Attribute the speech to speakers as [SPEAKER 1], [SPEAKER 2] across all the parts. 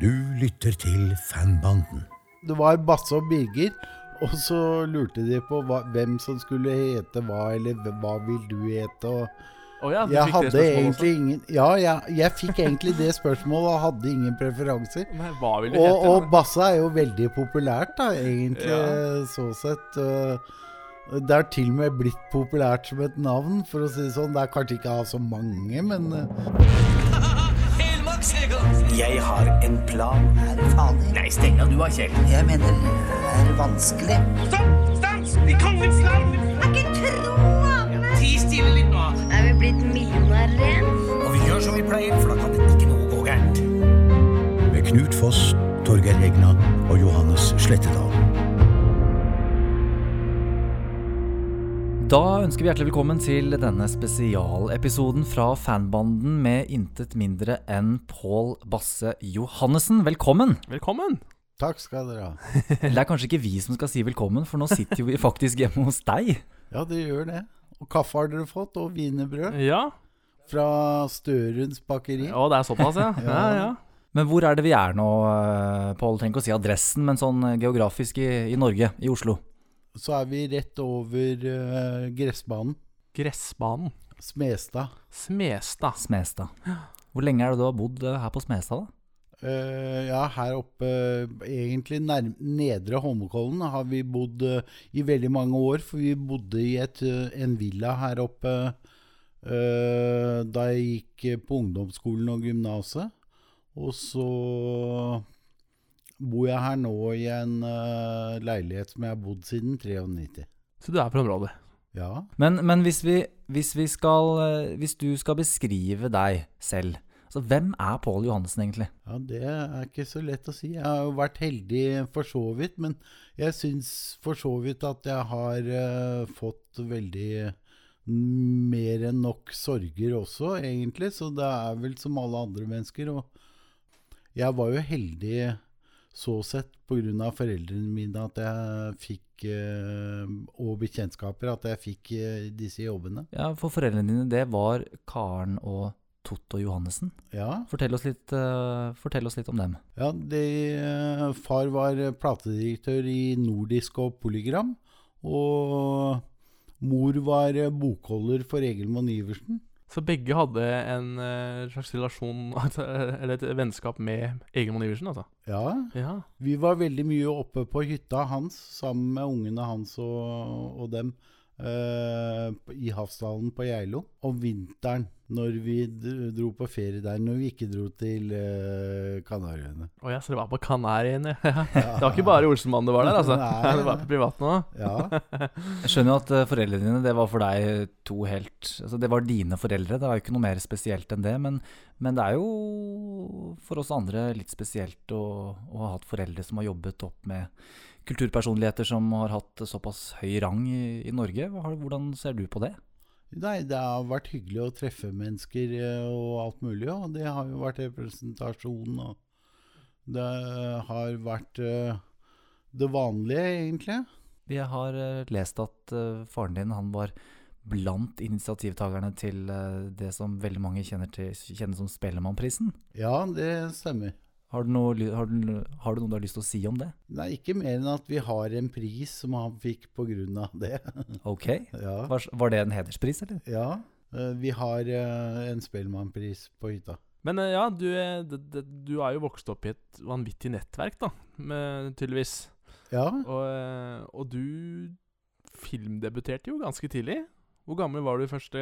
[SPEAKER 1] Du lytter til Fanbanden.
[SPEAKER 2] Det var Basse og Birger, og så lurte de på hva, hvem som skulle hete hva, eller hva vil du hete? Og
[SPEAKER 3] Oh ja, du
[SPEAKER 2] jeg hadde egentlig ingen Ja, jeg, jeg fikk egentlig det spørsmålet og hadde ingen preferanser.
[SPEAKER 3] Nei, hva vil du
[SPEAKER 2] Og,
[SPEAKER 3] hete?
[SPEAKER 2] og Basse er jo veldig populært, da, egentlig,
[SPEAKER 3] Ja.
[SPEAKER 2] så sett. Det er til og med blitt populært som et navn, for å si det sånn. Det er kanskje ikke av så mange, men uh,
[SPEAKER 4] Jeg har en plan.
[SPEAKER 5] Er det farlig?
[SPEAKER 4] Nei, steng av du da, Kjell.
[SPEAKER 5] Jeg mener, det er vanskelig?
[SPEAKER 6] Stopp! Stans! I kongens land!
[SPEAKER 7] ikke tro
[SPEAKER 6] Ti stille litt nå.
[SPEAKER 7] Er vi blitt millionærer igjen?
[SPEAKER 4] Og vi gjør som vi pleier, for da kan det ikke noe gå gærent.
[SPEAKER 1] Med Knut Foss, Torgeir Egna og Johannes Slettedal.
[SPEAKER 8] Da ønsker vi hjertelig velkommen til denne spesialepisoden fra fanbanden med intet mindre enn Pål Basse Johannessen. Velkommen!
[SPEAKER 3] Velkommen!
[SPEAKER 2] takk skal dere ha.
[SPEAKER 8] Det er kanskje ikke vi som skal si velkommen, for nå sitter jo vi faktisk hjemme hos deg.
[SPEAKER 2] Ja, det gjør det. Og kaffe har dere fått, og wienerbrød
[SPEAKER 3] Ja.
[SPEAKER 2] fra Størunds bakeri.
[SPEAKER 3] Å, det er såpass, ja. ja, ja.
[SPEAKER 8] Men hvor er det vi er nå, eh, Pål? Trenger ikke å si adressen, men sånn geografisk i, i Norge, i Oslo.
[SPEAKER 2] Så er vi rett over uh, gressbanen.
[SPEAKER 3] Gressbanen.
[SPEAKER 2] Smestad.
[SPEAKER 3] Smestad.
[SPEAKER 8] Smestad. Hvor lenge er det du har bodd eh, her på Smestad, da?
[SPEAKER 2] Uh, ja, her oppe, egentlig nær, nedre Holmenkollen, har vi bodd uh, i veldig mange år. For vi bodde i et, en villa her oppe uh, da jeg gikk på ungdomsskolen og gymnaset. Og så bor jeg her nå i en uh, leilighet som jeg har bodd siden 93.
[SPEAKER 3] Så du er på området.
[SPEAKER 2] Ja.
[SPEAKER 8] Men, men hvis, vi, hvis, vi skal, eh, hvis du skal beskrive deg selv, så hvem er Pål Johannessen egentlig?
[SPEAKER 2] Ja, Det er ikke så lett å si. Jeg har jo vært heldig for så vidt, men jeg syns for så vidt at jeg har uh, fått veldig mer enn nok sorger også, egentlig. Så det er vel som alle andre mennesker. Og jeg var jo heldig så sett pga. foreldrene mine at jeg fikk eh, Og bekjentskaper at jeg fikk eh, disse jobbene.
[SPEAKER 8] Ja, For foreldrene dine, det var Karen og Totto Johannessen.
[SPEAKER 2] Ja.
[SPEAKER 8] Fortell oss litt, eh, fortell oss litt om dem.
[SPEAKER 2] Ja, eh, far var platedirektør i Nordisk og Polygram. Og mor var bokholder for Egil Iversen.
[SPEAKER 3] Så begge hadde en eh, slags relasjon, eller et vennskap med Egemund Iversen, altså?
[SPEAKER 2] Ja,
[SPEAKER 3] Ja.
[SPEAKER 2] vi var veldig mye oppe på hytta hans sammen med ungene hans og, og dem. Uh, I Hafsdalen på Geilo. Om vinteren, når vi dro på ferie der. Når vi ikke dro til uh, Kanariøyene.
[SPEAKER 3] Å ja, så det var på Kanariøyene. det var ikke bare Olsenmannen det var der, altså?
[SPEAKER 2] Nei.
[SPEAKER 3] det var på privat nå?
[SPEAKER 2] Ja.
[SPEAKER 8] Jeg skjønner jo at eh, foreldrene dine, det var for deg to helt Altså, det var dine foreldre, det var jo ikke noe mer spesielt enn det. Men, men det er jo for oss andre litt spesielt å, å ha hatt foreldre som har jobbet opp med kulturpersonligheter som har hatt såpass høy rang i, i Norge. Hvordan ser du på det?
[SPEAKER 2] Nei, det har vært hyggelig å treffe mennesker eh, og alt mulig, og det har jo vært representasjon, og det har vært eh, det vanlige, egentlig.
[SPEAKER 8] Jeg har eh, lest at faren din han var blant initiativtakerne til det som veldig mange kjenner, til, kjenner som Spellemannprisen.
[SPEAKER 2] Ja, det stemmer.
[SPEAKER 8] Har du, noe, har, du, har du noe du har lyst til å si om det?
[SPEAKER 2] Nei, ikke mer enn at vi har en pris som han fikk på grunn av det.
[SPEAKER 8] Ok.
[SPEAKER 2] ja.
[SPEAKER 8] Var, var det en hederspris, eller?
[SPEAKER 2] ja. eh, Vi har eh, en Spellemannpris på hytta.
[SPEAKER 3] Men eh, ja, du, er- du er jo vokst opp i et vanvittig nettverk, da, med, tydeligvis.
[SPEAKER 2] Ja,
[SPEAKER 3] Og, og du filmdebuterte jo ganske tidlig. Hvor gammel var du første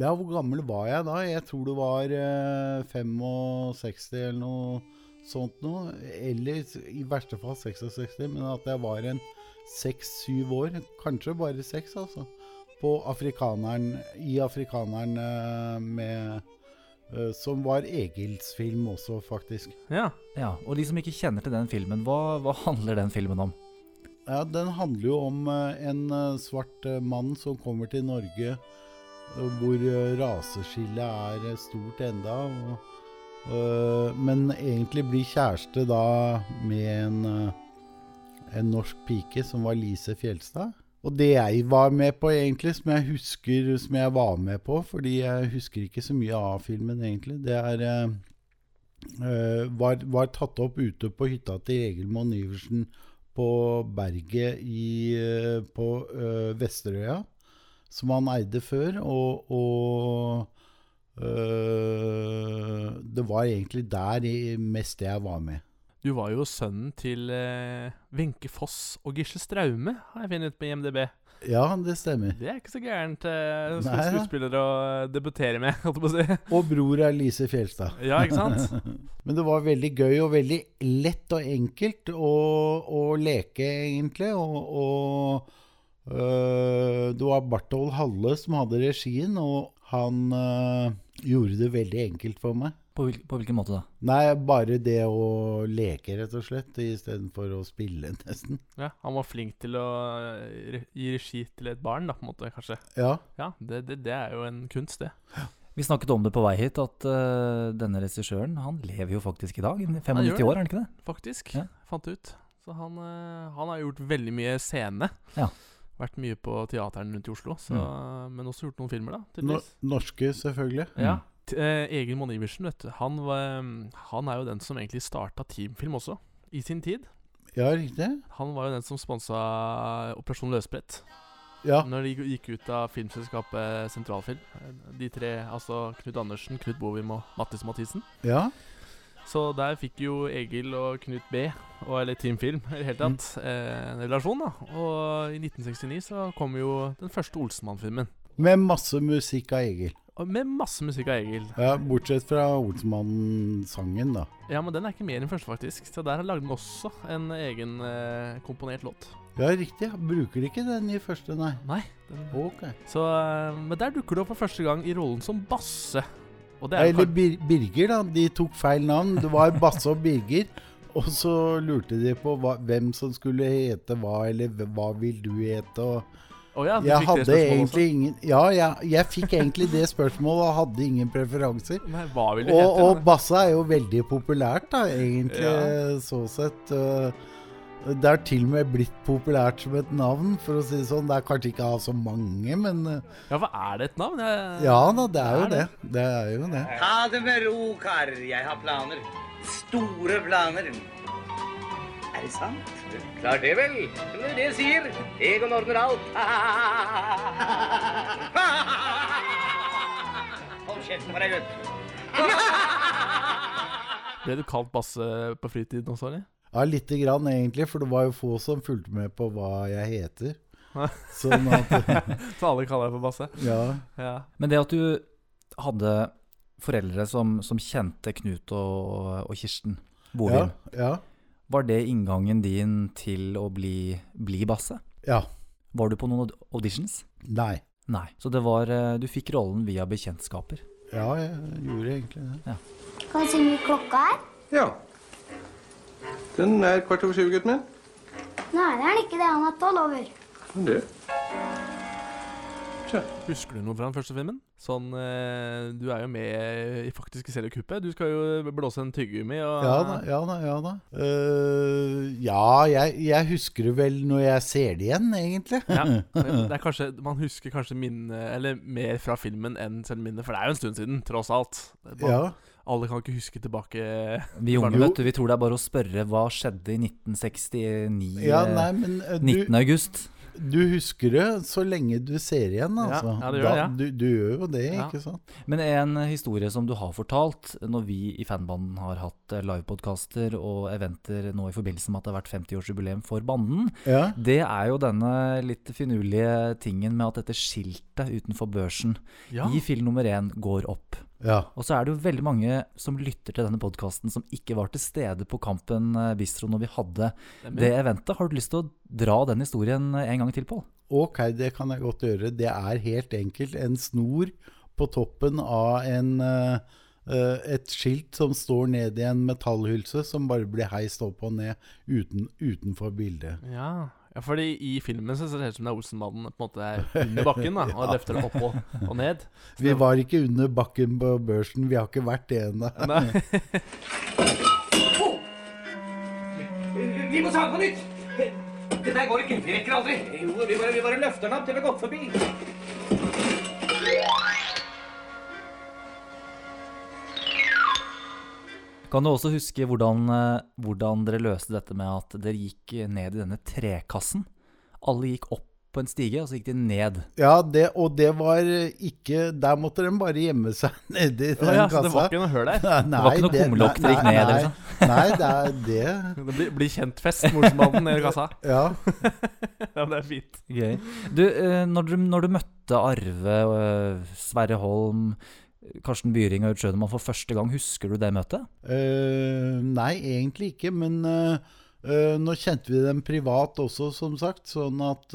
[SPEAKER 2] Ja, hvor gammel var jeg da? Jeg tror det var eh, 65 eller noe sånt noe. Eller i verste fall 66, men at jeg var en 6-7 år. Kanskje bare 6, altså. På afrikaneren, i afrikaneren eh, med eh, Som var Egils film også, faktisk.
[SPEAKER 3] Ja.
[SPEAKER 8] Ja, Og de som ikke kjenner til den filmen, hva, hva handler den filmen om?
[SPEAKER 2] Ja, Den handler jo om eh, en svart mann som kommer til Norge, hvor eh, raseskillet er eh, stort enda. Og, og, men egentlig blir kjæreste da med en, eh, en norsk pike som var Lise Fjelstad. Og det jeg var med på egentlig, som jeg husker som jeg var med på, fordi jeg husker ikke så mye av filmen egentlig, det er eh, eh, var, var tatt opp ute på hytta til Egil Monn Iversen på berget i, eh, på eh, Vesterøya, som han eide før. Og, og øh, det var egentlig der i- mest jeg var med.
[SPEAKER 3] Du var jo sønnen til Wenche øh, Foss og Gisle Straume, har jeg funnet ut på IMDb.
[SPEAKER 2] Ja, det stemmer.
[SPEAKER 3] Det er ikke så gærent uh,
[SPEAKER 2] Nei,
[SPEAKER 3] skuespiller å debutere med, holdt jeg på å si.
[SPEAKER 2] Og bror er Lise Fjelstad.
[SPEAKER 3] Ja, ikke sant?
[SPEAKER 2] Men det var veldig gøy og veldig lett og enkelt å, å leke, egentlig. Og, og øh, det var Barthold Halle som hadde regien, og han øh, gjorde det veldig enkelt for meg.
[SPEAKER 8] På, hvil, på hvilken måte da?
[SPEAKER 2] Nei, bare det å leke, rett og slett, istedenfor å spille, nesten.
[SPEAKER 3] Ja, Han var flink til å eh, gi regi til et barn, da, på en måte, kanskje.
[SPEAKER 2] Ja.
[SPEAKER 3] Ja, det, det, det er jo en kunst, det.
[SPEAKER 8] Vi snakket om det på vei hit, at uh, denne regissøren han lever jo faktisk i dag.
[SPEAKER 3] gjør
[SPEAKER 8] 95
[SPEAKER 3] det.
[SPEAKER 8] år, er han ikke det?
[SPEAKER 3] Faktisk.
[SPEAKER 8] Ja.
[SPEAKER 3] Fant ut. Så han, uh, han har gjort veldig mye scene.
[SPEAKER 8] Ja.
[SPEAKER 3] Vært mye på teateren rundt i Oslo, så, men også gjort noen filmer, da.
[SPEAKER 2] No, norske, selvfølgelig.
[SPEAKER 3] Ja. Eh, Egil Monn Iversen, vet du. Han, var, han er jo den som egentlig starta Teamfilm også, i sin tid.
[SPEAKER 2] Ja, riktig.
[SPEAKER 3] Han var jo den som sponsa Operasjon Løsbrett.
[SPEAKER 2] Ja.
[SPEAKER 3] Når de gikk ut av filmselskapet Sentralfilm. De tre, altså Knut Andersen, Knut Bovim og Mattis Mathisen.
[SPEAKER 2] ja.
[SPEAKER 3] Så der fikk jo Egil og Knut B, og, eller Team Film i det hele tatt, mm. en relasjon. da Og i 1969 så kom jo den første Olsenmann-filmen.
[SPEAKER 2] Med masse musikk av Egil.
[SPEAKER 3] Og Med masse musikk av Egil.
[SPEAKER 2] Ja, Bortsett fra Olsmann-sangen, da.
[SPEAKER 3] Ja, men den er ikke mer enn første, faktisk. Så der lagde han også en egen eh, komponert låt.
[SPEAKER 2] Ja, riktig. Bruker de ikke den i første, nei.
[SPEAKER 3] Nei. Den,
[SPEAKER 2] Ok.
[SPEAKER 3] så, eh, men der dukker du opp for første gang i rollen som Basse. Er
[SPEAKER 2] Eller Bir Birger, da. De tok feil navn. Det var Basse og Birger. Og så lurte de på hva, hvem som skulle hete hva, eller hva vil du hete?
[SPEAKER 3] Å ja, du
[SPEAKER 2] jeg
[SPEAKER 3] fikk det
[SPEAKER 2] egentlig ingen Ja, jeg, jeg fikk egentlig det spørsmålet og hadde ingen preferanser.
[SPEAKER 3] Nei, hva vil du
[SPEAKER 2] Og,
[SPEAKER 3] hete?
[SPEAKER 2] og Basse er jo veldig populært, da, egentlig,
[SPEAKER 3] Ja.
[SPEAKER 2] så sett. øh, Det er til og med blitt populært som et navn, for å si det sånn. Det er kanskje ikke av så mange, men øh,
[SPEAKER 3] Ja, hva er det et navn? Jeg,
[SPEAKER 2] ja da, det er jo det.
[SPEAKER 3] det?
[SPEAKER 2] Det er jo det.
[SPEAKER 4] Ha det med ro, karer. Jeg har planer. Store planer. Er det sant? Klart det, vel. Det er det jeg sier. Egon ordner alt. Hold kjeften på deg, gutt.
[SPEAKER 3] Ble du kalt Basse på fritiden også, eller?
[SPEAKER 2] Ja, lite grann egentlig, for det var jo få som fulgte med på hva jeg heter. Sånn at
[SPEAKER 3] Så alle kaller deg for Basse?
[SPEAKER 2] Ja.
[SPEAKER 3] Ja.
[SPEAKER 8] Men det at du hadde foreldre som, som kjente Knut og, og Kirsten
[SPEAKER 2] Ja. Ja.
[SPEAKER 8] var det inngangen din til å bli, bli Basse?
[SPEAKER 2] ja.
[SPEAKER 8] Var du på noen auditions?
[SPEAKER 2] Nei.
[SPEAKER 8] Nei. Så det var, eh, du fikk rollen via bekjentskaper.
[SPEAKER 2] Ja, jeg gjorde egentlig det.
[SPEAKER 7] Kan du si hvor klokka er?
[SPEAKER 9] Ja. Den er kvart over syv, gutten min.
[SPEAKER 7] Nei, det er den ikke det. Han er tolv over.
[SPEAKER 9] Men det Tja.
[SPEAKER 3] Husker du noe fra den første filmen? Sånn, eh, Du er jo med i faktiske seriekuppet. Du skal jo blåse en tyggegummi og
[SPEAKER 2] Ja da, ja da. Ja, da. Uh, ja jeg, jeg husker det vel når jeg ser det igjen, egentlig.
[SPEAKER 3] Ja, men det er kanskje, Man husker kanskje minne, Eller mer fra filmen enn selv minnet, for det er jo en stund siden, tross alt. Bare...
[SPEAKER 2] Ja.
[SPEAKER 3] Alle kan ikke huske tilbake
[SPEAKER 8] Vi unge, vet du, vi tror det er bare å spørre hva skjedde i 1969,
[SPEAKER 2] ja,
[SPEAKER 8] eh,
[SPEAKER 2] nei, men uh,
[SPEAKER 8] 19.
[SPEAKER 2] du,
[SPEAKER 8] august.
[SPEAKER 2] du husker det så lenge du ser igjen, altså.
[SPEAKER 3] ja, det gjør da, ja.
[SPEAKER 2] du, du gjør jo det,
[SPEAKER 3] Ja.
[SPEAKER 2] ikke sant?
[SPEAKER 8] Men en historie som du har fortalt når vi i fanbanden har hatt eh, livepodkaster og eventer nå i forbindelse med at det har vært 50-årsjubileum for banden,
[SPEAKER 2] Ja.
[SPEAKER 8] det er jo denne litt finurlige tingen med at dette skiltet utenfor børsen
[SPEAKER 3] Ja,
[SPEAKER 8] i film nummer én går opp.
[SPEAKER 2] Ja.
[SPEAKER 8] Og så er det jo veldig mange som lytter til denne podkasten som ikke var til stede på Kampen eh, Bistro når vi hadde
[SPEAKER 3] det,
[SPEAKER 8] det eventet. Har du lyst til å dra den historien en gang til, Pål?
[SPEAKER 2] Ok, det kan jeg godt gjøre. Det er helt enkelt en snor på toppen av en, eh, eh, et skilt som står ned i en metallhylse, som bare blir heist opp og ned uten, utenfor bildet.
[SPEAKER 3] Ja. Ja, fordi i filmen så ser det ut som det er Olsenmannen på en måte er under bakken da og løfter det opp og, og ned. Så
[SPEAKER 2] Vi
[SPEAKER 3] det-
[SPEAKER 2] var ikke under bakken på børsen, vi har ikke vært det ennå.
[SPEAKER 3] Nei.
[SPEAKER 4] Vi må ta den på nytt. Dette går ikke. Vi rekker aldri. Jo, vi bare, vi bare løfter den opp til vi har gått forbi.
[SPEAKER 8] Kan du også huske hvordan, eh, hvordan dere løste dette med at dere gikk ned i denne trekassen? Alle gikk opp på en stige, og så gikk de ned.
[SPEAKER 2] Ja, det, og det var ikke Der måtte de bare gjemme seg nedi den
[SPEAKER 3] ja, ja, så
[SPEAKER 2] kassa.
[SPEAKER 3] det var ikke noe høl der?
[SPEAKER 2] Nei,
[SPEAKER 8] var ikke noe
[SPEAKER 2] det-
[SPEAKER 8] kumlokk dere gikk
[SPEAKER 2] nei,
[SPEAKER 8] ned,
[SPEAKER 2] Nei,
[SPEAKER 8] liksom?
[SPEAKER 2] nei det er det.
[SPEAKER 3] Det blir, blir kjent-fest, morsmannen nede i kassa.
[SPEAKER 2] Ja.
[SPEAKER 3] Ja, det er fint.
[SPEAKER 8] Gøy. Du, eh, når du, når du møtte Arve, eh, Sverre Holm, Karsten Byring og Aud Schønemann for første gang, husker du det møtet?
[SPEAKER 2] Uh, nei, egentlig ikke, men uh, uh, nå kjente vi dem privat også, som sagt. Sånn at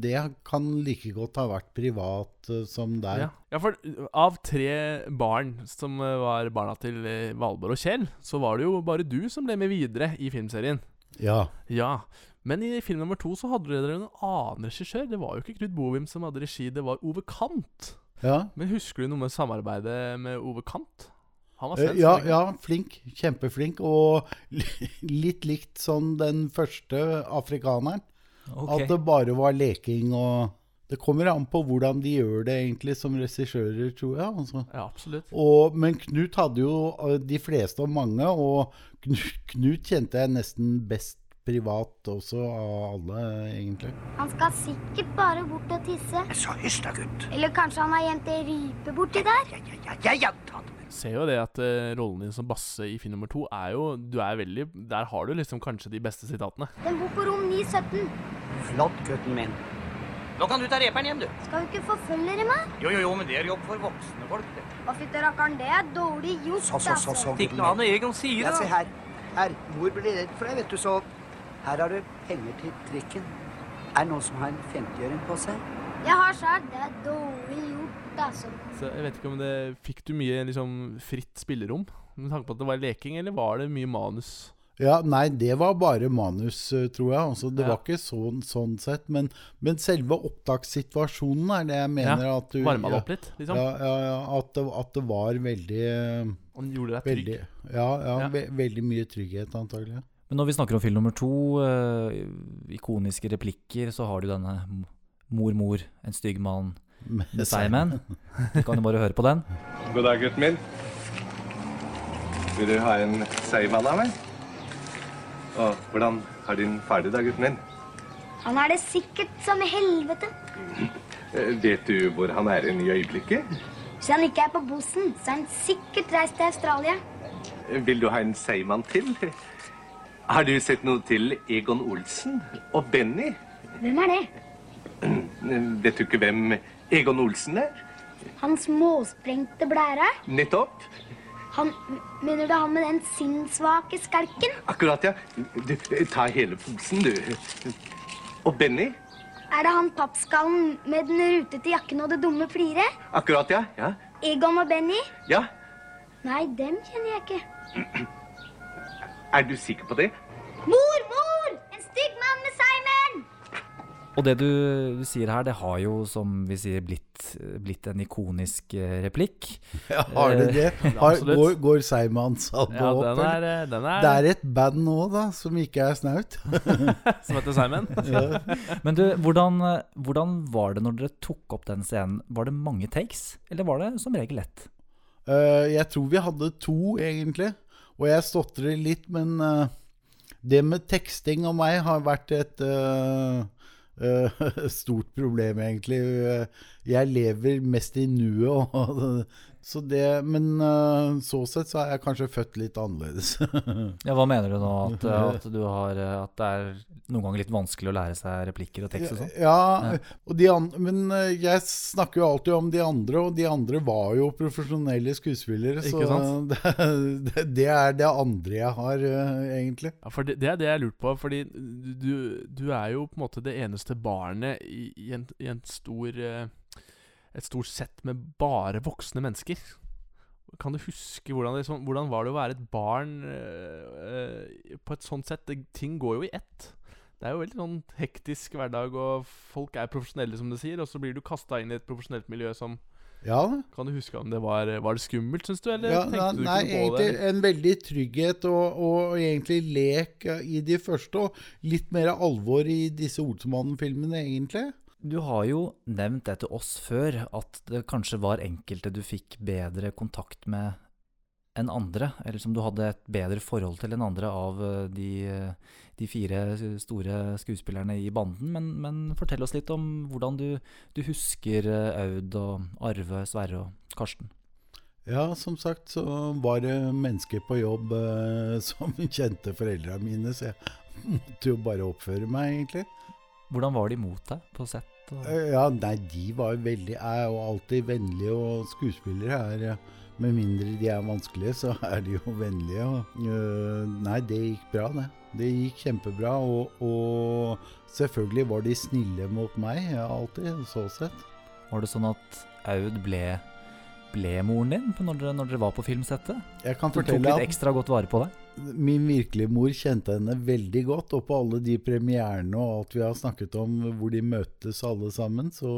[SPEAKER 2] det kan like godt ha vært privat som der.
[SPEAKER 3] Ja. ja, for av tre barn som var barna til Valborg og Kjell, så var det jo bare du som ble med videre i filmserien.
[SPEAKER 2] Ja.
[SPEAKER 3] Ja. Men i film nummer to så hadde dere en annen regissør. Det var jo ikke Knut Bovim som hadde regi, det var Ove Kant.
[SPEAKER 2] Ja.
[SPEAKER 3] Men husker du noe med samarbeidet med Ove Kant? Han var
[SPEAKER 2] Eh,
[SPEAKER 3] svensk.
[SPEAKER 2] ja, ja, flink. Kjempeflink. Og litt likt som den første afrikaneren. At det bare var leking og Det kommer an på hvordan de gjør det egentlig som regissører, tror jeg. Altså.
[SPEAKER 3] Ja, absolutt.
[SPEAKER 2] Og, men Knut hadde jo eh, de fleste og mange, og Knut, Knut kjente jeg nesten best privat også av alle, egentlig.
[SPEAKER 7] Han skal sikkert bare bort og tisse.
[SPEAKER 5] Jeg sa hysj da, gutt.
[SPEAKER 7] Eller kanskje han har gjemt ei rype borti der?
[SPEAKER 5] Ja, ja, ja, ja, ja.
[SPEAKER 3] Ser jo det at eh, rollen din som Basse i film nummer to er jo Du er veldig Der har du liksom kanskje de beste sitatene.
[SPEAKER 7] Den bor på rom 917.
[SPEAKER 5] Flott, gutten min.
[SPEAKER 4] Nå kan du ta reperen hjem, du.
[SPEAKER 7] Skal du ikke forfølge dem, da?
[SPEAKER 4] Jo, jo, jo, men det er jobb for voksne folk. det.
[SPEAKER 7] Å, fytti rakkeren, det er dårlig gjort,
[SPEAKER 5] Så, så, så,
[SPEAKER 7] altså.
[SPEAKER 5] så.
[SPEAKER 4] Ikke noe annet Egon sier,
[SPEAKER 5] Ja, se
[SPEAKER 4] da.
[SPEAKER 5] her. Her. Mor blir redd for deg, vet du, så her har du penger til trikken. Er det noen som har en 50-øring på seg?
[SPEAKER 7] Jeg har sjøl. det er dårlig gjort, altså.
[SPEAKER 3] Så jeg vet ikke om det Fikk du mye liksom fritt spillerom? Med tanke på at det var leking, eller var det mye manus?
[SPEAKER 2] Ja, nei, det var bare manus, eh, tror jeg. Altså, det
[SPEAKER 3] Ja.
[SPEAKER 2] var ikke sånn, sånn sett. Men, men selve opptakssituasjonen er det jeg mener at du
[SPEAKER 3] Varma det opp litt, liksom?
[SPEAKER 2] Ja, ja, ja at, det, at det var veldig Og
[SPEAKER 3] Han gjorde deg trygg?
[SPEAKER 2] Veldig, ja, ja,
[SPEAKER 3] Ja.
[SPEAKER 2] Ve veldig mye trygghet, antagelig.
[SPEAKER 8] Men når vi snakker om film nummer to, eh, ikoniske replikker, så har du denne Mor, mor, en stygg mann seigmenn. Du kan jo bare høre på den.
[SPEAKER 9] God dag, gutten min. Vil du ha en seigmann av meg? Og hvordan har din far det da, gutten min?
[SPEAKER 7] Han er det sikkert som i helvete.
[SPEAKER 9] Eh, Vet du hvor han er i øyeblikket?
[SPEAKER 7] Hvis han ikke er på Bosen, så er han sikkert reist til Australia.
[SPEAKER 9] Eh, Vil du ha en seigmann til? Har du sett noe til Egon Olsen og Benny?
[SPEAKER 7] Hvem er det?
[SPEAKER 9] Vet du ikke hvem Egon Olsen er?
[SPEAKER 7] Han småsprengte blæra?
[SPEAKER 9] Nettopp.
[SPEAKER 7] Han, mener du han med den sinnssvake skalken?
[SPEAKER 9] Akkurat, ja. Du, ta hele posen, du. Og Benny?
[SPEAKER 7] Er det han pappskallen med den rutete jakken og det dumme fliret?
[SPEAKER 9] Akkurat, ja. Ja.
[SPEAKER 7] Egon og Benny?
[SPEAKER 9] ja.
[SPEAKER 7] Nei, dem kjenner jeg ikke.
[SPEAKER 9] Er du sikker på det?
[SPEAKER 7] Mor, mor! En stygg mann med seigmenn!
[SPEAKER 8] Og det du, du sier her, det har jo, som vi sier, blitt, blitt en ikonisk eh, replikk.
[SPEAKER 2] Ja, har det det?
[SPEAKER 8] Eh,
[SPEAKER 2] Har, går går Seigmannsalbua
[SPEAKER 3] Ja,
[SPEAKER 2] opp?
[SPEAKER 3] den er, eh, den er
[SPEAKER 2] Det er et band nå, da, som ikke er snaut.
[SPEAKER 3] som heter Simon.
[SPEAKER 8] Men du, hvordan, hvordan var det når dere tok opp den scenen? Var det mange takes, eller var det som regel lett?
[SPEAKER 2] Uh, jeg tror vi hadde to, egentlig. Og jeg stotrer litt, men eh, det med teksting og meg har vært et uh, uh, stort problem, egentlig. Jeg lever mest i nuet. Og, så det, men eh, så sett så er jeg kanskje født litt annerledes.
[SPEAKER 8] Ja, Hva mener du nå? At, eh, at, du har, eh, at det er noen ganger litt vanskelig å lære seg replikker og tekst og sånn?
[SPEAKER 2] Ja, og de an men jeg snakker jo alltid om de andre, og de andre var jo profesjonelle skuespillere. Så
[SPEAKER 3] Ikke sant?
[SPEAKER 2] det, det, det er det andre jeg har, egentlig.
[SPEAKER 3] Ja, for det, det er det jeg har lurt på. Fordi du, du er jo på en måte det eneste barnet i, i, en, i en stor et stort sett med bare voksne mennesker. Kan du huske hvordan, det, hvordan var det å være et barn øh, eh, på et sånt sett? Det, ting går jo i ett. Det er jo veldig sånn hektisk hverdag, og folk er profesjonelle, som du sier. Og så blir du kasta inn i et profesjonelt miljø som
[SPEAKER 2] Ja,
[SPEAKER 3] Kan du huske om det var Var det skummelt, syns du? Eller
[SPEAKER 2] ja
[SPEAKER 3] tenkte du
[SPEAKER 2] nei,
[SPEAKER 3] ikke noe på
[SPEAKER 2] egentlig
[SPEAKER 3] det?
[SPEAKER 2] en veldig trygghet og, og egentlig lek eh, i de første, og litt mer alvor i disse Olsemannen-filmene, egentlig.
[SPEAKER 8] Du har jo nevnt det til oss før, at det kanskje var enkelte du fikk bedre kontakt med enn andre, eller som du hadde et bedre forhold til enn andre av eh, de, eh, de fire store skuespillerne i banden. Men, men fortell oss litt om hvordan du, du husker eh, Aud og Arve, Sverre og Karsten.
[SPEAKER 2] Ja, som sagt så var det mennesker på jobb eh, som kjente foreldra mine, så jeg måtte jo bare oppføre meg, egentlig.
[SPEAKER 8] Hvordan var de mot deg på sett? Og...
[SPEAKER 2] Eh, Ja, nei, de var veldig Er jo alltid vennlige, og skuespillere er eh, Med mindre de er vanskelige, så er de jo vennlige. Og, øh, nei, det gikk bra, det. Det gikk kjempebra. Og, og selvfølgelig var de snille mot meg, alltid, så sett.
[SPEAKER 8] Var det sånn at Aud ble, ble moren din når dere, når dere var på filmsettet?
[SPEAKER 2] Jeg kan
[SPEAKER 8] Du tok litt ekstra godt vare på deg?
[SPEAKER 2] Min virkelige mor kjente henne veldig godt, og på alle de premierene og alt vi har snakket om hvor de møtes alle sammen, så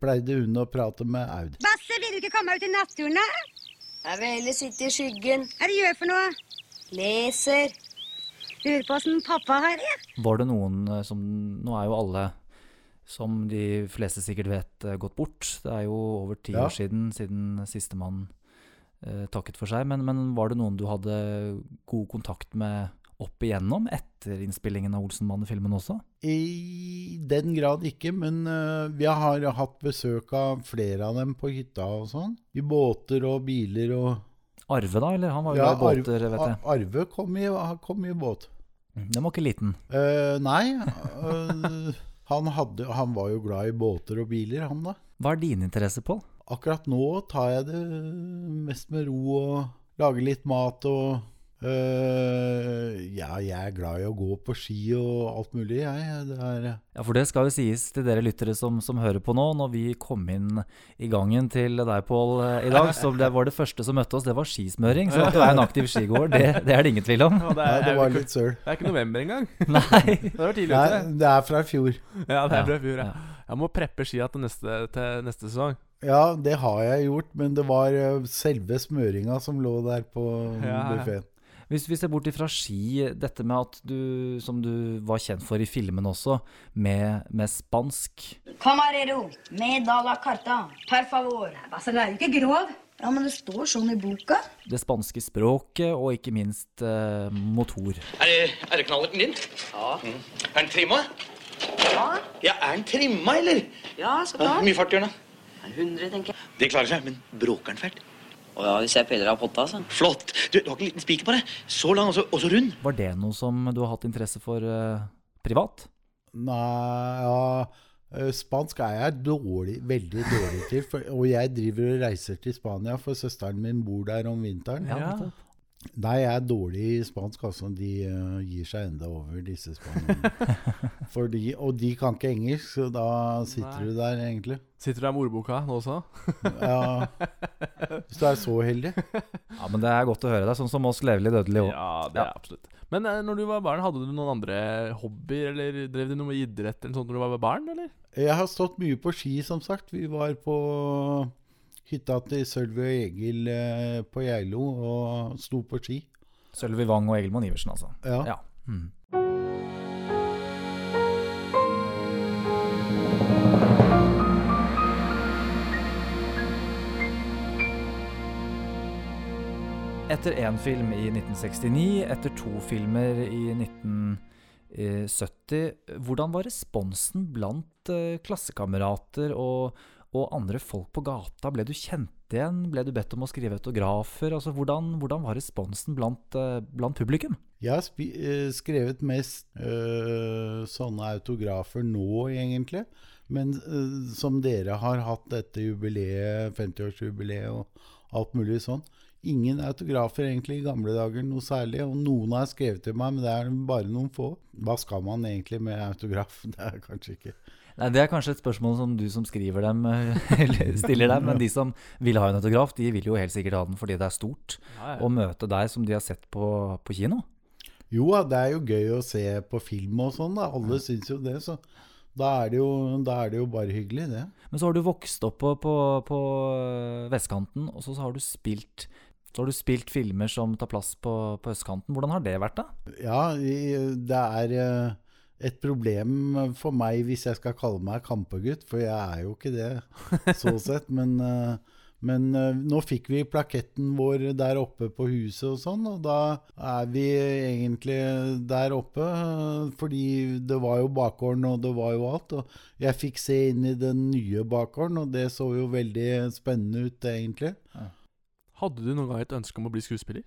[SPEAKER 2] pleide hun å prate med Aud.
[SPEAKER 7] Basse, vil du ikke komme ut i naturen, da? Jeg vil heller sitte i skyggen. Hva er det du gjør for noe? Leser. Lurer på åssen pappa har det.
[SPEAKER 8] Var det noen eh, som Nå er jo alle, som de fleste sikkert vet, eh, gått bort. Det er jo over ti
[SPEAKER 2] Ja.
[SPEAKER 8] år siden siden sistemann takket for seg. Men, men var det noen du hadde god kontakt med opp igjennom etter innspillingen av Olsenmannen-filmen også?
[SPEAKER 2] I den grad ikke, men uh, vi har hatt besøk av flere av dem på hytta og sånn. I båter og biler og
[SPEAKER 8] Arve, da? Eller han var jo
[SPEAKER 2] Ja,
[SPEAKER 8] i båter,
[SPEAKER 2] Arve,
[SPEAKER 8] vet jeg.
[SPEAKER 2] Arve kom i, kom i båt.
[SPEAKER 8] Mm, Den var ikke liten.
[SPEAKER 2] Uh, nei, Uh, han, hadde, han var jo glad i båter og biler, han da.
[SPEAKER 8] Hva er din interesse, Pål?
[SPEAKER 2] Akkurat nå tar jeg det mest med ro og lager litt mat og øh, Ja, jeg er glad i å gå på ski og alt mulig, jeg. Det er
[SPEAKER 8] Ja, for det skal jo sies til dere lyttere som, som hører på nå. Når vi kom inn i gangen til deg, Pål, eh, i dag, så det var det første som møtte oss, det var skismøring. Så at du er en aktiv skigåer, det, det er det ingen tvil om.
[SPEAKER 3] Ja, det,
[SPEAKER 2] Ja,
[SPEAKER 3] er,
[SPEAKER 2] det var litt søl.
[SPEAKER 3] det er ikke november engang.
[SPEAKER 8] Nei.
[SPEAKER 3] Det var tidlig ute.
[SPEAKER 2] det er fra i fjor.
[SPEAKER 3] Ja, det er fra i fjor, ja.
[SPEAKER 8] ja.
[SPEAKER 3] Jeg må preppe skia til neste, til neste sesong.
[SPEAKER 2] Ja, det har jeg gjort, men det var øh, selve smøringa som lå der på
[SPEAKER 3] Ja, ja.
[SPEAKER 2] buffeen.
[SPEAKER 8] Hvis vi ser bort ifra ski, dette med at du, som du var kjent for i filmen også, med, med spansk
[SPEAKER 7] Camarero, med a la carta, per favor. Basse, det er jo ikke grov. Ja, men det står sånn i boka.
[SPEAKER 8] det spanske språket, og ikke minst eh, motor.
[SPEAKER 6] Er det, er det knallerten din? Ja. Er den trimma?
[SPEAKER 7] Ja,
[SPEAKER 6] Ja, er den trimma, eller?
[SPEAKER 7] ja, så
[SPEAKER 6] Ja, Hvor mye fart gjør den? Da?
[SPEAKER 7] 100, tenker jeg.
[SPEAKER 6] Det klarer seg, men bråker den fælt?
[SPEAKER 10] Å ja, hvis jeg peller av potta, så.
[SPEAKER 6] Flott. Du, du har ikke en liten spiker på det? Så lang og så, og så rund?
[SPEAKER 8] Var det noe som du har hatt interesse for eh, privat?
[SPEAKER 2] Nei, ja øh, Spansk er jeg dårlig, veldig dårlig til. For, og jeg driver og reiser til Spania, for søsteren min bor der om vinteren.
[SPEAKER 8] Ja.
[SPEAKER 2] Nei, jeg er dårlig i spansk, altså. De uh, gir seg enda over, disse spanjolene. Og de kan ikke engelsk, så da sitter
[SPEAKER 3] Nei.
[SPEAKER 2] du der, egentlig.
[SPEAKER 3] Sitter du der med ordboka nå også?
[SPEAKER 2] Ja, hvis du er så heldig.
[SPEAKER 8] Ja, men det er godt å høre deg, sånn som oss levelig dødelig òg.
[SPEAKER 3] Ja, det er absolutt. Men uh, når du var barn, hadde du noen andre hobbyer, eller drev du noe med idrett eller sånt når du var barn, eller?
[SPEAKER 2] Jeg har stått mye på ski, som sagt. Vi var på hytta til Sølvi og Egil eh, på Geilo og sto på ski.
[SPEAKER 8] Sølvi Wang og Egil Mon Iversen, altså.
[SPEAKER 2] Ja.
[SPEAKER 8] Ja. Mm. Etter én film i 1969, etter to filmer i 1970, hvordan var responsen blant eh, klassekamerater og, og andre folk på gata? Ble du kjent igjen? Ble du bedt om å skrive autografer? Altså, hvordan, hvordan var responsen blant, eh, blant publikum?
[SPEAKER 2] Jeg har eh, skrevet mest øh, sånne autografer nå, egentlig. Men øh, som dere har hatt dette jubileet, 50-årsjubileet og alt mulig sånn. Ingen autografer egentlig i gamle dager, noe særlig. Og noen har skrevet til meg, men det er bare noen få. Hva skal man egentlig med autograf? Det er kanskje ikke
[SPEAKER 8] Nei, Det er kanskje et spørsmål som du som skriver dem, eh, eller stiller dem. Men de som vil ha en autograf, de vil jo helt sikkert ha den fordi det er stort. Å møte deg som de har sett på, på kino.
[SPEAKER 2] Jo det er jo gøy å se på film og sånn, da. Alle syns jo det, så da er det, jo, da er det jo bare hyggelig, det.
[SPEAKER 8] Men så har du vokst opp på, på, på øh, vestkanten, og så, så har du spilt så har du spilt filmer som tar plass på, på østkanten. Hvordan har det vært, da?
[SPEAKER 2] Ja, det er eh, et problem for meg hvis jeg skal kalle meg kampegutt, for jeg er jo ikke det, så sett. Men, eh, Men eh, nå fikk vi plaketten vår der oppe på huset og sånn, og da er vi egentlig der oppe. eh, Fordi det var jo bakgården, og det var jo alt. Og jeg fikk se inn i den nye bakgården, og det så jo veldig spennende ut, egentlig.
[SPEAKER 3] Hadde du noen gang et ønske om å bli skuespiller?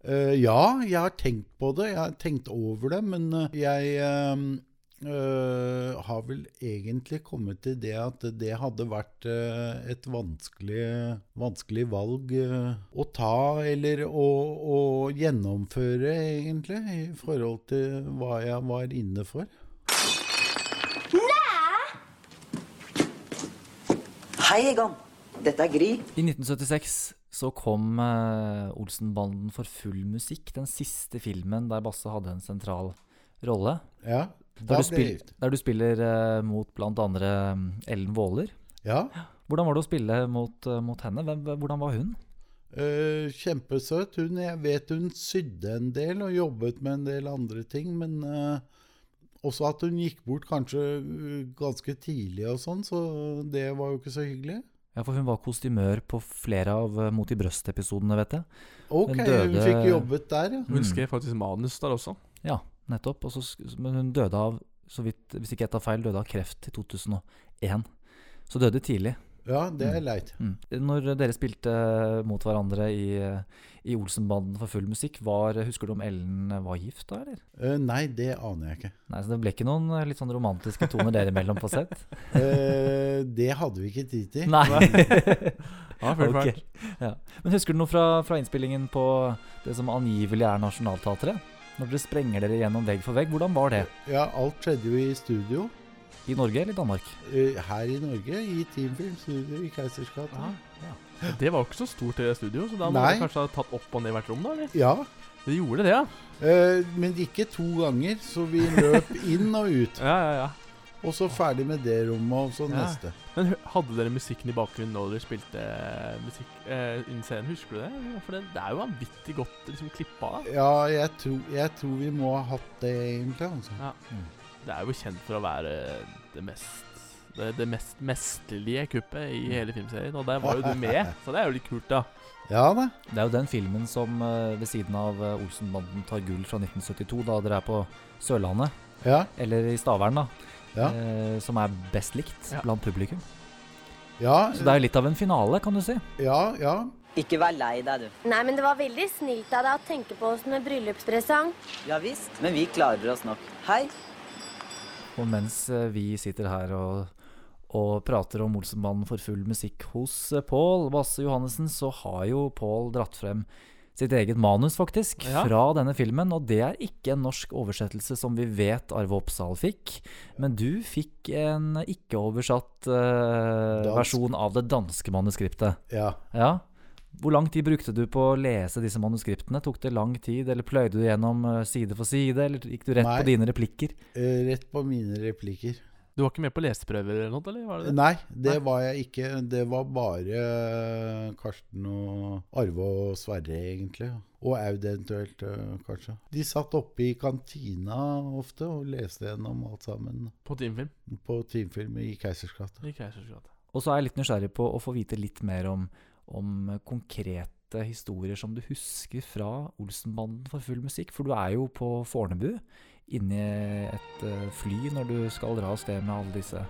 [SPEAKER 2] Eh, ja, jeg har tenkt på det. Jeg har tenkt over det, men eh, jeg eh, eh, har vel egentlig kommet til det at det hadde vært et vanskelig, vanskelig valg å ta, eller å, å gjennomføre, egentlig, i forhold til hva jeg var inne for.
[SPEAKER 10] Hei, Egon. Dette er Gry.
[SPEAKER 8] I 1976 så kom eh, Olsenbanden for full musikk, den siste filmen der Basse hadde en sentral rolle.
[SPEAKER 2] Ja,
[SPEAKER 8] Der
[SPEAKER 2] da
[SPEAKER 8] du,
[SPEAKER 2] ble jeg gift.
[SPEAKER 8] der du spiller eh, mot bl.a. Ellen Våler.
[SPEAKER 2] Ja.
[SPEAKER 8] Hvordan var det å spille mot, eh, mot henne? Hvem, hvordan var hun?
[SPEAKER 2] Uh, kjempesøt. Hun, jeg vet hun sydde en del og jobbet med en del andre ting, men uh, også at hun gikk bort kanskje eh, ganske tidlig og sånn, så det var jo ikke så hyggelig.
[SPEAKER 8] Ja, for hun var kostymør på flere av eh, Mot i brøst-episodene, vet jeg.
[SPEAKER 2] Ok,
[SPEAKER 8] Den
[SPEAKER 2] hun fikk jobbet der, ja.
[SPEAKER 3] Hun
[SPEAKER 8] Mm.
[SPEAKER 3] skrev faktisk manus der også.
[SPEAKER 8] Ja, nettopp. Også, men hun døde av, så vidt, hvis ikke jeg tar feil, døde av kreft i 2001. Så døde tidlig.
[SPEAKER 2] Ja, det er leit.
[SPEAKER 8] Mm. Når dere spilte mot hverandre i, i Olsenbanden for full musikk, var, husker du om Ellen var gift da, eller?
[SPEAKER 2] Uh, nei, det aner jeg ikke.
[SPEAKER 8] Nei, så Det ble ikke noen eh, litt sånn romantiske toner dere imellom på sett?
[SPEAKER 2] uh, det hadde vi ikke tid til.
[SPEAKER 8] Nei.
[SPEAKER 3] Ja, full
[SPEAKER 8] Ja. Men husker du noe fra, fra innspillingen på det som angivelig er Nationaltheatret? Når dere sprenger dere gjennom vegg for vegg, hvordan var det?
[SPEAKER 2] Ja, alt skjedde jo i studio.
[SPEAKER 8] I Norge eller Danmark?
[SPEAKER 2] Eh, her i Norge, i Teamfilm Studio i Keisers gate.
[SPEAKER 3] Det var jo ikke så stort det studio, så da må
[SPEAKER 2] Nei.
[SPEAKER 3] du kanskje ha tatt opp og ned hvert rom, da? eller?
[SPEAKER 2] Ja.
[SPEAKER 3] Det gjorde det, ja.
[SPEAKER 2] Eh, men ikke to ganger, så vi løp inn og ut.
[SPEAKER 3] Ja, ja, ja.
[SPEAKER 2] Og så ferdig med det rommet, og så
[SPEAKER 3] Ja.
[SPEAKER 2] neste.
[SPEAKER 3] Men hadde dere musikken i bakgrunnen når dere spilte eh, musikk eh, innen scenen? Husker du det? For det, det er jo vanvittig godt liksom, klippa. da.
[SPEAKER 2] Ja, jeg tror, jeg tror vi må ha hatt det, egentlig. Altså.
[SPEAKER 3] Ja. Det er jo kjent for å være det mest det, det mest mesterlige kuppet i hele filmserien, og der var jo du med, så det er jo litt kult, da.
[SPEAKER 2] Ja det.
[SPEAKER 8] Det er jo den filmen som eh, ved siden av eh, Olsenbanden tar gull fra 1972, da dere er på Sørlandet,
[SPEAKER 2] Ja.
[SPEAKER 8] eller i Stavern, da,
[SPEAKER 2] Ja.
[SPEAKER 8] eh, som er best likt
[SPEAKER 3] Ja.
[SPEAKER 8] blant publikum.
[SPEAKER 2] Ja,
[SPEAKER 8] Så det er jo litt av en finale, kan du si.
[SPEAKER 2] ja, ja.
[SPEAKER 10] Ikke vær lei deg, du.
[SPEAKER 7] Nei, men det var veldig snilt av deg å tenke på oss med bryllupspresang.
[SPEAKER 10] Ja visst. Men vi klarer oss nok. Hei.
[SPEAKER 8] Og mens eh, vi sitter her og, og prater om Olsenbanden for full musikk hos eh, Pål Basse Johannessen, så har jo Pål dratt frem sitt eget manus, faktisk,
[SPEAKER 3] Ja.
[SPEAKER 8] fra denne filmen. Og det er ikke en norsk oversettelse som vi vet Arve Oppsal fikk. Men du fikk en ikke-oversatt
[SPEAKER 2] uh,
[SPEAKER 8] versjon av det danske manuskriptet.
[SPEAKER 2] ja.
[SPEAKER 8] Ja. Hvor lang tid brukte du på å lese disse manuskriptene? Tok det lang tid, eller pløyde du gjennom eh, side for side, eller gikk du rett
[SPEAKER 2] Nei.
[SPEAKER 8] på dine replikker?
[SPEAKER 2] Eh, rett på mine replikker.
[SPEAKER 3] Du var ikke med på leseprøver eller noe, eller var det det?
[SPEAKER 2] Nei, det
[SPEAKER 3] Nei.
[SPEAKER 2] var jeg ikke. Det var bare eh, Karsten og Arve og Sverre, egentlig. Og Aud eventuelt, kanskje. De satt oppe i kantina ofte og leste gjennom alt sammen
[SPEAKER 3] På Teamfilm
[SPEAKER 2] på teamfilm i Keisersgata.
[SPEAKER 3] i Keisers gate.
[SPEAKER 8] Og så er jeg litt nysgjerrig på å få vite litt mer om, om konkrete historier som du husker fra Olsenbanden for full musikk. For du er jo på Fornebu, inni et eh, fly når du skal dra av sted med alle disse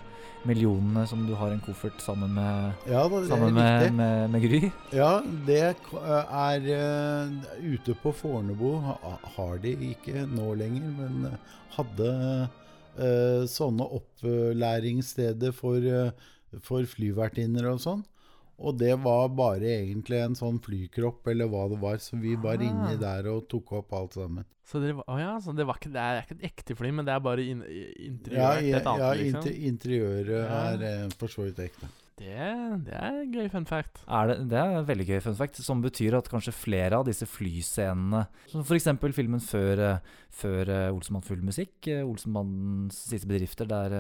[SPEAKER 8] millionene som du har en koffert sammen med,
[SPEAKER 2] Ja
[SPEAKER 8] sammen med, med, med Gry.
[SPEAKER 2] Ja, det er eh, Ute på Fornebu ha- har de ikke nå lenger, men eh, hadde eh, sånne opplæringssteder for, eh, for flyvertinner og sånn. Og det var bare egentlig en sånn flykropp, eller hva det var, så vi var
[SPEAKER 3] Ah.
[SPEAKER 2] inni der og tok opp alt sammen.
[SPEAKER 3] Så det, var, oh ja, så det, var ikke, det er ikke et ekte fly, men det er bare in,
[SPEAKER 2] Ja, ja,
[SPEAKER 3] annet,
[SPEAKER 2] ja
[SPEAKER 3] liksom?
[SPEAKER 2] inter, interiøret
[SPEAKER 3] Ja.
[SPEAKER 2] er eh, for så vidt ekte.
[SPEAKER 3] Det, det er en gøy fun fact.
[SPEAKER 8] Er det, det er en veldig gøy fun fact, som betyr at kanskje flere av disse flyscenene, som f.eks. filmen før, før eh, Olsenmann full musikk, eh, Olsenmannens siste bedrifter, der,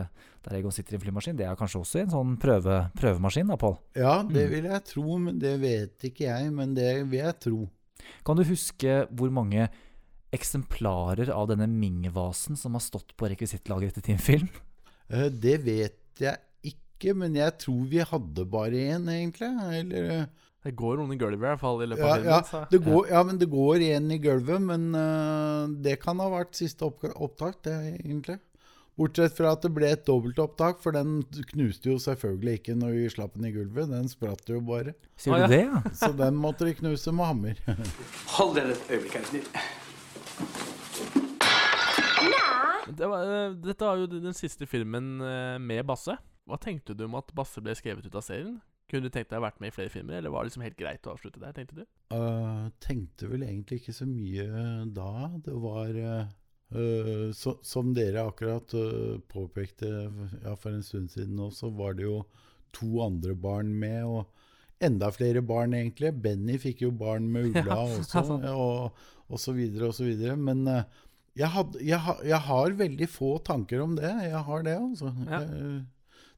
[SPEAKER 8] der Egon sitter i en flymaskin, det er kanskje også en sånn prøve, prøvemaskin, da, Pål?
[SPEAKER 2] Ja, det
[SPEAKER 8] Mm.
[SPEAKER 2] vil jeg tro, men det vet ikke jeg, men det vil jeg tro.
[SPEAKER 8] Kan du huske hvor mange eksemplarer av denne Ming-vasen som har stått på rekvisittlageret til Team Film?
[SPEAKER 2] Eh, Det vet jeg ikke, men jeg tror vi hadde bare én, egentlig. Eller eh,
[SPEAKER 3] Det går noen i gulvet i hvert fall i løpet
[SPEAKER 2] ja,
[SPEAKER 3] av
[SPEAKER 2] ja,
[SPEAKER 3] så-
[SPEAKER 2] det går, ja, men det går én i gulvet, men uh, det kan ha vært siste opp opptak, det egentlig. Bortsett fra at det ble et dobbeltopptak, for den knuste jo selvfølgelig ikke når vi slapp den i gulvet. Den spratt jo bare.
[SPEAKER 8] Sier du det, ja?
[SPEAKER 2] Så den måtte de knuse med hammer.
[SPEAKER 5] Hold dere et øyeblikk, er snill.
[SPEAKER 3] Det var, eh, dette var jo den siste filmen med Basse. Hva tenkte du om at Basse ble skrevet ut av serien? Kunne du tenkt deg å vært med i flere filmer, eller var det liksom helt greit å avslutte der? tenkte du?
[SPEAKER 2] Uh, tenkte vel egentlig ikke så mye da. Det var uh, så, Som dere akkurat uh, påpekte ja, for en stund siden nå, så var det jo to andre barn med. Og enda flere barn, egentlig. Benny fikk jo barn med Ulla
[SPEAKER 3] Ja,
[SPEAKER 2] også,
[SPEAKER 3] sant.
[SPEAKER 2] og, og så videre og så videre. Men jeg, had, jeg, jeg har veldig få tanker om det. Jeg har det, altså.
[SPEAKER 3] Ja.
[SPEAKER 2] Jeg-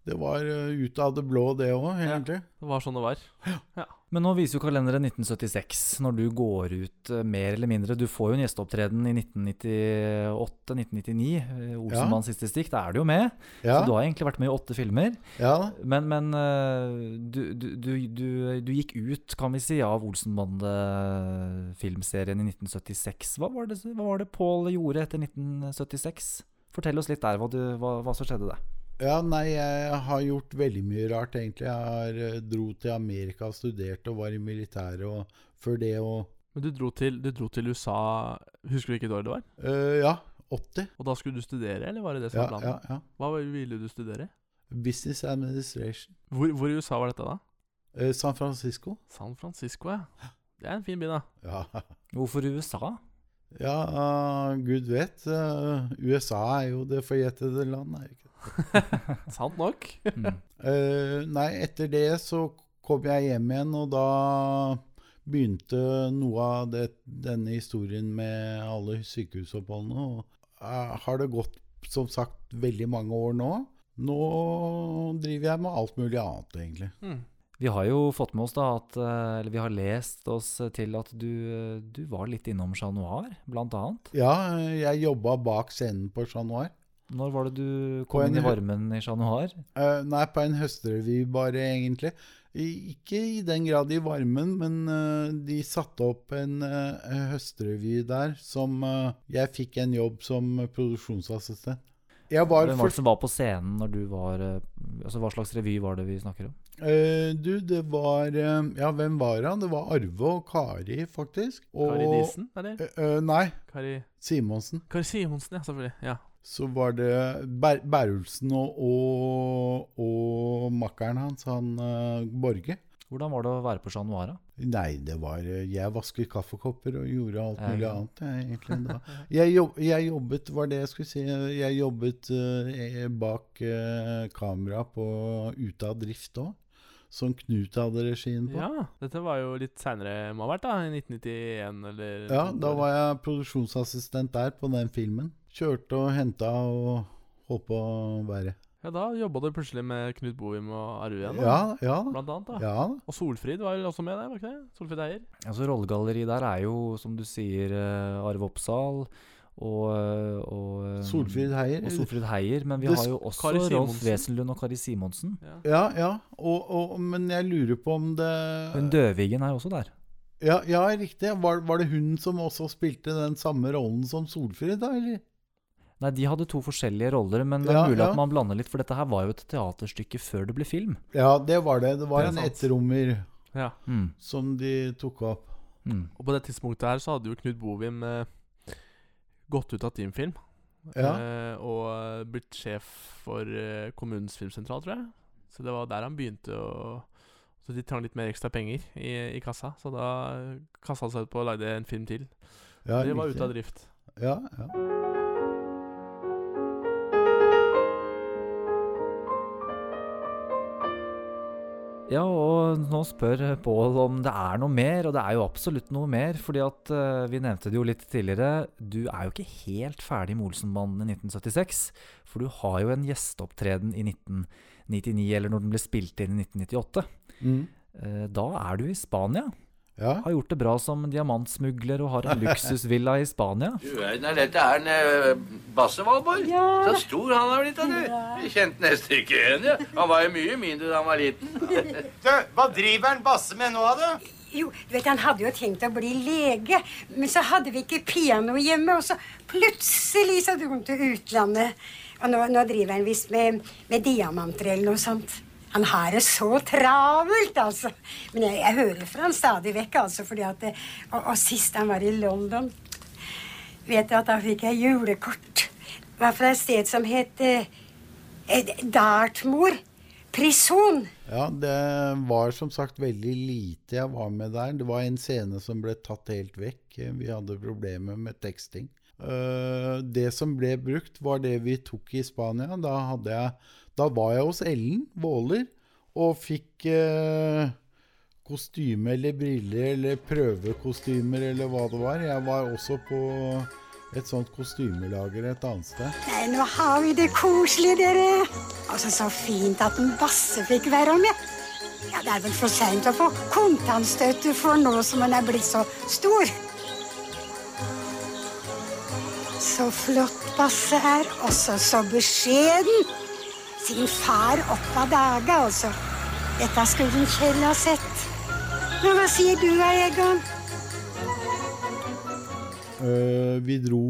[SPEAKER 2] det var uh, ut av det blå, det òg, egentlig.
[SPEAKER 3] Det var sånn det var. Ja.
[SPEAKER 8] Men nå viser jo kalenderen 1976, når du går ut eh, mer eller mindre. Du får jo en gjesteopptreden i 1998-1999. Olsenmanns siste stikk, da er du jo med.
[SPEAKER 2] Ja.
[SPEAKER 8] Så du har egentlig vært med i åtte filmer.
[SPEAKER 2] Ja.
[SPEAKER 8] Men, men eh, du, du, du, du, du gikk ut, kan vi si, av Olsenbande-filmserien i 1976. Hva var det, hva var det Paul gjorde etter 1976? Fortell oss litt der hva, du, hva, hva som skjedde der.
[SPEAKER 2] Ja, nei, jeg har gjort veldig mye rart, egentlig. Jeg har, eh, dro til Amerika studerte og var i militæret, og før det og
[SPEAKER 3] Men du dro, til, du dro til USA Husker du ikke hvilket år det var?
[SPEAKER 2] Uh, Ja, 80.
[SPEAKER 3] Og da skulle du studere, eller var det det som
[SPEAKER 2] Ja,
[SPEAKER 3] var planen?
[SPEAKER 2] ja, ja.
[SPEAKER 3] Hva ville du studere?
[SPEAKER 2] Business Administration.
[SPEAKER 3] Hvor, hvor i USA var dette, da?
[SPEAKER 2] Uh, San Francisco.
[SPEAKER 3] San Francisco, ja. Det er en fin by, da.
[SPEAKER 2] Ja,
[SPEAKER 8] Hvorfor USA?
[SPEAKER 2] ja uh, gud vet. USA er jo det forjettede land, er det ikke?
[SPEAKER 3] Sant nok.
[SPEAKER 8] Mm.
[SPEAKER 2] uh, nei, etter det så kom jeg hjem igjen, og da begynte noe av det, denne historien med alle sykehusoppholdene. Og uh, har det gått, som sagt, veldig mange år nå. Nå driver jeg med alt mulig annet, egentlig.
[SPEAKER 3] Mm.
[SPEAKER 8] Vi har jo fått med oss da at eh, Eller vi har lest oss til at du, du var litt innom Chat Noir, annet.
[SPEAKER 2] Ja, jeg jobba bak scenen på Chat Noir.
[SPEAKER 8] Når var det du kom
[SPEAKER 2] en
[SPEAKER 8] inn i varmen i Chat Noir?
[SPEAKER 2] Uh, nei, på en høstrevy bare, egentlig. Ikke i den grad i varmen, men uh, de satte opp en uh, høstrevy der som Jeg fikk en jobb som produksjonsassistent. Jeg var
[SPEAKER 8] Hvem var det som var på scenen når du var Altså Hva slags revy var det vi snakker om?
[SPEAKER 2] Uh, du, det var Ja, hvem var han? Det var Arve og Kari, faktisk. Og,
[SPEAKER 3] Kari Disen, eller?
[SPEAKER 2] Uh, eh, nei,
[SPEAKER 3] Kari,
[SPEAKER 2] Simonsen.
[SPEAKER 3] Kari Simonsen, ja, selvfølgelig. Ja.
[SPEAKER 2] Så var det Ber og, og, og makkeren hans, han uh, Borge.
[SPEAKER 8] Hvordan var det å være på Chat Noir?
[SPEAKER 2] Nei, det var eh, Jeg vasket kaffekopper og gjorde alt mulig
[SPEAKER 8] ja.
[SPEAKER 2] annet, jeg, egentlig. Da. Jeg, jobb, jeg jobbet, var det jeg skulle si, jeg jobbet uh, bak uh, kamera på Ute av drift òg. Som Knut hadde regien på.
[SPEAKER 3] ja. Dette var jo litt seinere, må ha vært, da? I 1991, eller
[SPEAKER 2] Ja, da var jeg produksjonsassistent der på den filmen. Kjørte og henta og holdt på å være.
[SPEAKER 3] Ja, da jobba du plutselig med Knut Bovim og Arve igjen, da.
[SPEAKER 2] Ja, ja.
[SPEAKER 3] Blant annet, da.
[SPEAKER 2] Ja,
[SPEAKER 3] Og Solfrid var vel også med der, var ikke det? Solfrid Eier.
[SPEAKER 8] Altså Rollegalleriet der er jo, som du sier, eh, Arve Oppsal og, eh, og eh,
[SPEAKER 2] Solfrid Heier.
[SPEAKER 8] Og Solfrid Heier. Men vi
[SPEAKER 2] Det
[SPEAKER 8] har jo også Rolf. Wesenlund og Kari Simonsen.
[SPEAKER 2] Ja, ja. Og, og, men jeg lurer på om det
[SPEAKER 8] Men Døvigen er jo også der.
[SPEAKER 2] Ja, ja riktig. Var, var det hun som også spilte den samme rollen som Solfrid, da, eller?
[SPEAKER 8] Nei, de hadde to forskjellige roller, men det er
[SPEAKER 2] Ja,
[SPEAKER 8] mulig
[SPEAKER 2] ja.
[SPEAKER 8] at man blander litt, for dette her var jo et teaterstykke før det ble film.
[SPEAKER 2] Ja, det var det. Det var
[SPEAKER 3] Det
[SPEAKER 2] en etterrommer
[SPEAKER 3] Ja.
[SPEAKER 8] Mm.
[SPEAKER 2] som de tok opp.
[SPEAKER 8] Mm.
[SPEAKER 3] Og på det tidspunktet her så hadde jo Knut Bovim eh, gått ut av Teamfilm.
[SPEAKER 2] Ja.
[SPEAKER 3] Eh, og eh, blitt sjef for eh, kommunens filmsentral, tror jeg. Så det var der han begynte å Så de trang litt mer ekstra penger i, i kassa. Så da kassa han seg ut på å lage en film til.
[SPEAKER 2] Ja,
[SPEAKER 3] det var ute av drift.
[SPEAKER 2] Ja, ja.
[SPEAKER 8] Ja, og nå spør Pål om det er noe mer, og det er jo absolutt noe mer. fordi at eh, vi nevnte det jo litt tidligere, du er jo ikke helt ferdig med Olsenbanden i 1976. For du har jo en gjesteopptreden i 1999, eller når den ble spilt inn i 1998.
[SPEAKER 2] Mm.
[SPEAKER 8] Eh, da er du i Spania.
[SPEAKER 2] Ja.
[SPEAKER 8] Har gjort det bra som diamantsmugler og har en luksusvilla i Spania.
[SPEAKER 11] Du verden, er dette er en uh, Basse Valborg? Så stor han har blitt, da, du. Vi kjente nesten ikke igjen, ja. Han var jo mye mindre da han var liten.
[SPEAKER 12] Du, hva driver han Basse med nå, da?
[SPEAKER 13] Jo, du vet, Han hadde jo tenkt å bli lege, men så hadde vi ikke piano hjemme. Og så plutselig så dro han til utlandet. Og nå, nå driver han visst med, med diamanter eller noe sånt. Han har det så travelt, altså. Men jeg, jeg hører fra han stadig vekk, altså. fordi at, det- og, og sist han var i London, vet du at da fikk jeg julekort. Det var fra et sted som het eh, eh, Dartmoor. Prison.
[SPEAKER 2] Ja, det var som sagt veldig lite jeg var med der. Det var en scene som ble tatt helt vekk. Vi hadde problemer med teksting. Eh, det som ble brukt, var det vi tok i Spania. Da, hadde jeg, da var jeg hos Ellen Våler og fikk eh, kostyme eller briller eller prøvekostymer eller hva det var. Jeg var også på et sånt kostymelager et annet sted.
[SPEAKER 13] Nei, nå har vi det koselig, dere. Altså, så fint at en Basse fikk være med. Ja, Det er vel for seint å få kontantstøtte for nå som en er blitt så stor. Så flott Basse er, også så beskjeden. Sin far opp av dage, altså. Dette skulle Kjell ha sett. Men hva sier du, Egon?
[SPEAKER 2] Uh, vi dro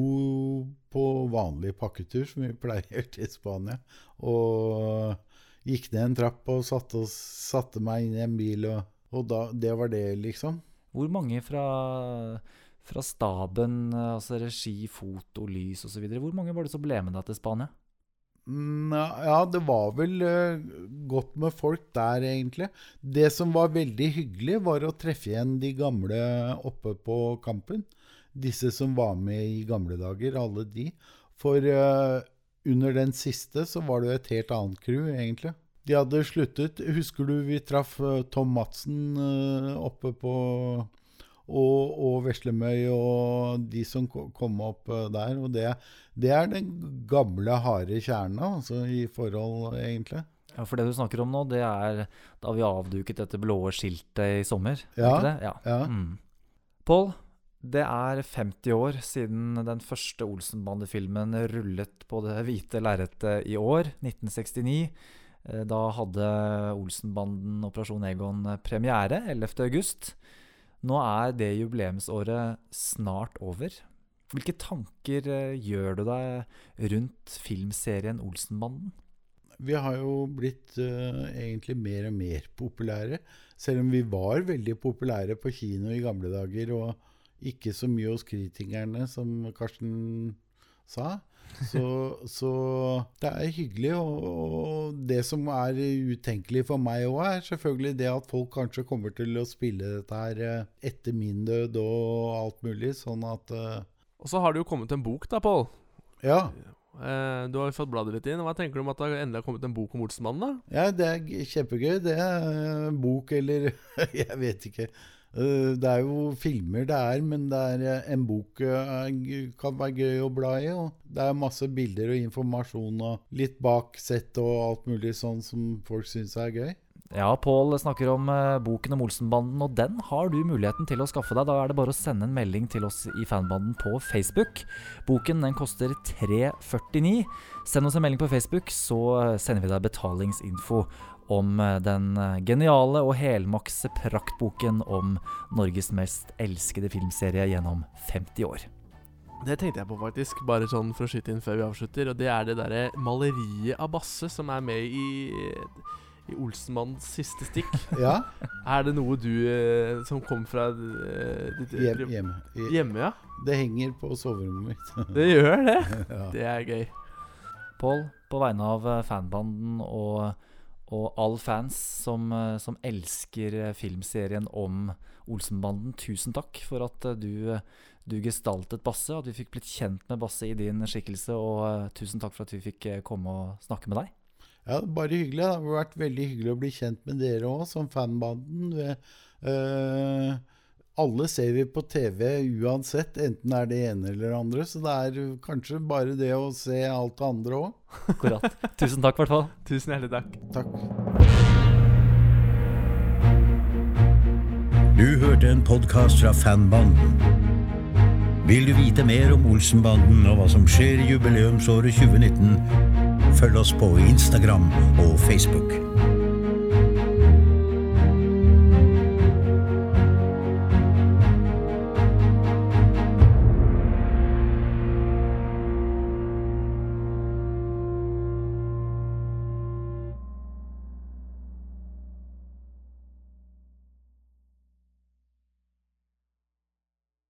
[SPEAKER 2] på vanlig pakketur, som vi pleier til Spania. Og gikk ned en trapp og satte, oss, satte meg inn i en bil, og, og da, det var det, liksom.
[SPEAKER 8] Hvor mange fra, fra staben, eh, altså regi, foto, lys osv., hvor mange var det som ble med deg til Spania?
[SPEAKER 2] Ja, det var vel eh, godt med folk der, egentlig. Det som var veldig hyggelig, var å treffe igjen de gamle oppe på Kampen. Disse som var med i gamle dager, alle de. For eh, under den siste så var det jo et helt annet crew, egentlig. De hadde sluttet. Husker du vi traff eh, Tom Madsen oppe på og, og Veslemøy og de som kom opp eh, der. Og det, det er den gamle, harde kjerna, altså, i forhold, egentlig.
[SPEAKER 8] Ja, For det du snakker om nå, det er da vi avduket dette blå skiltet i sommer? er
[SPEAKER 2] Ja,
[SPEAKER 8] Ikke det? Ja.
[SPEAKER 2] ja.
[SPEAKER 8] Mm. Pål, det er 50 år siden den første Olsenbande-filmen rullet på det hvite lerretet i år, 1969. Eh, Da hadde Olsenbanden Operasjon Egon premiere 11. Nå er det jubileumsåret snart over. Hvilke tanker eh, gjør du deg rundt filmserien Olsenbanden?
[SPEAKER 2] Vi har jo blitt uh, egentlig mer og mer populære. Selv om vi var veldig populære på kino i gamle dager, og ikke så mye hos kritikerne, som Karsten sa. Så, så det er hyggelig. Og, og det som er utenkelig for meg òg, er selvfølgelig det at folk kanskje kommer til å spille dette her eh, etter min død og alt mulig, sånn at uh...
[SPEAKER 3] Og så har det jo kommet en bok, da, Pål.
[SPEAKER 2] Ja.
[SPEAKER 3] Eh, du har jo fått bladet litt inn. Hva tenker du om at det endelig har kommet en bok om Olsenmannen? da?
[SPEAKER 2] Ja, det er kjempegøy. Det er en bok eller Jeg vet ikke. Eh, Det er jo filmer det er, men det er eh, en bok eh, kan være gøy å bla i. Og det er masse bilder og informasjon og litt bak sett og alt mulig sånn som folk syns er gøy.
[SPEAKER 8] Ja, Pål snakker om boken om Olsenbanden, og den har du muligheten til å skaffe deg. Da er det bare å sende en melding til oss i fanbanden på Facebook. Boken den koster 349. Send oss en melding på Facebook, så sender vi deg betalingsinfo om eh, den eh, geniale og helmakse praktboken om Norges mest elskede filmserie gjennom 50 år.
[SPEAKER 3] Det tenkte jeg på, faktisk. Bare sånn for å skyte inn før vi avslutter. Og det er det derre maleriet av Basse som er med i i Olsenmanns siste stikk.
[SPEAKER 2] Ja.
[SPEAKER 3] Er det noe du eh, som kom fra eh, ditt
[SPEAKER 2] Hjem, hjemme.
[SPEAKER 3] Hjemme, ja.
[SPEAKER 2] Det henger på soverommet mitt.
[SPEAKER 3] Det gjør det?
[SPEAKER 2] Ja.
[SPEAKER 3] Det er gøy.
[SPEAKER 8] Pål, på vegne av fanbanden og, og all fans som, eh, som elsker eh, filmserien om Olsenbanden, tusen takk for at eh, du, du gestaltet Basse, og at vi fikk blitt kjent med Basse i din skikkelse, og tusen takk for at vi fikk komme og snakke med deg.
[SPEAKER 2] Ja, bare hyggelig. Det har vært veldig hyggelig å bli kjent med dere òg, som fanbanden. ved... eh, alle ser vi på TV uansett, enten er det ene eller det andre. Så det er kanskje bare det å se alt det andre òg.
[SPEAKER 8] Akkurat. Tusen takk, i hvert fall.
[SPEAKER 3] Tusen hjertelig takk.
[SPEAKER 2] Takk.
[SPEAKER 1] Du hørte en podkast fra Fanbanden. Vil du vite mer om Olsenbanden og hva som skjer i jubileumsåret 2019, følg oss på Instagram og Facebook.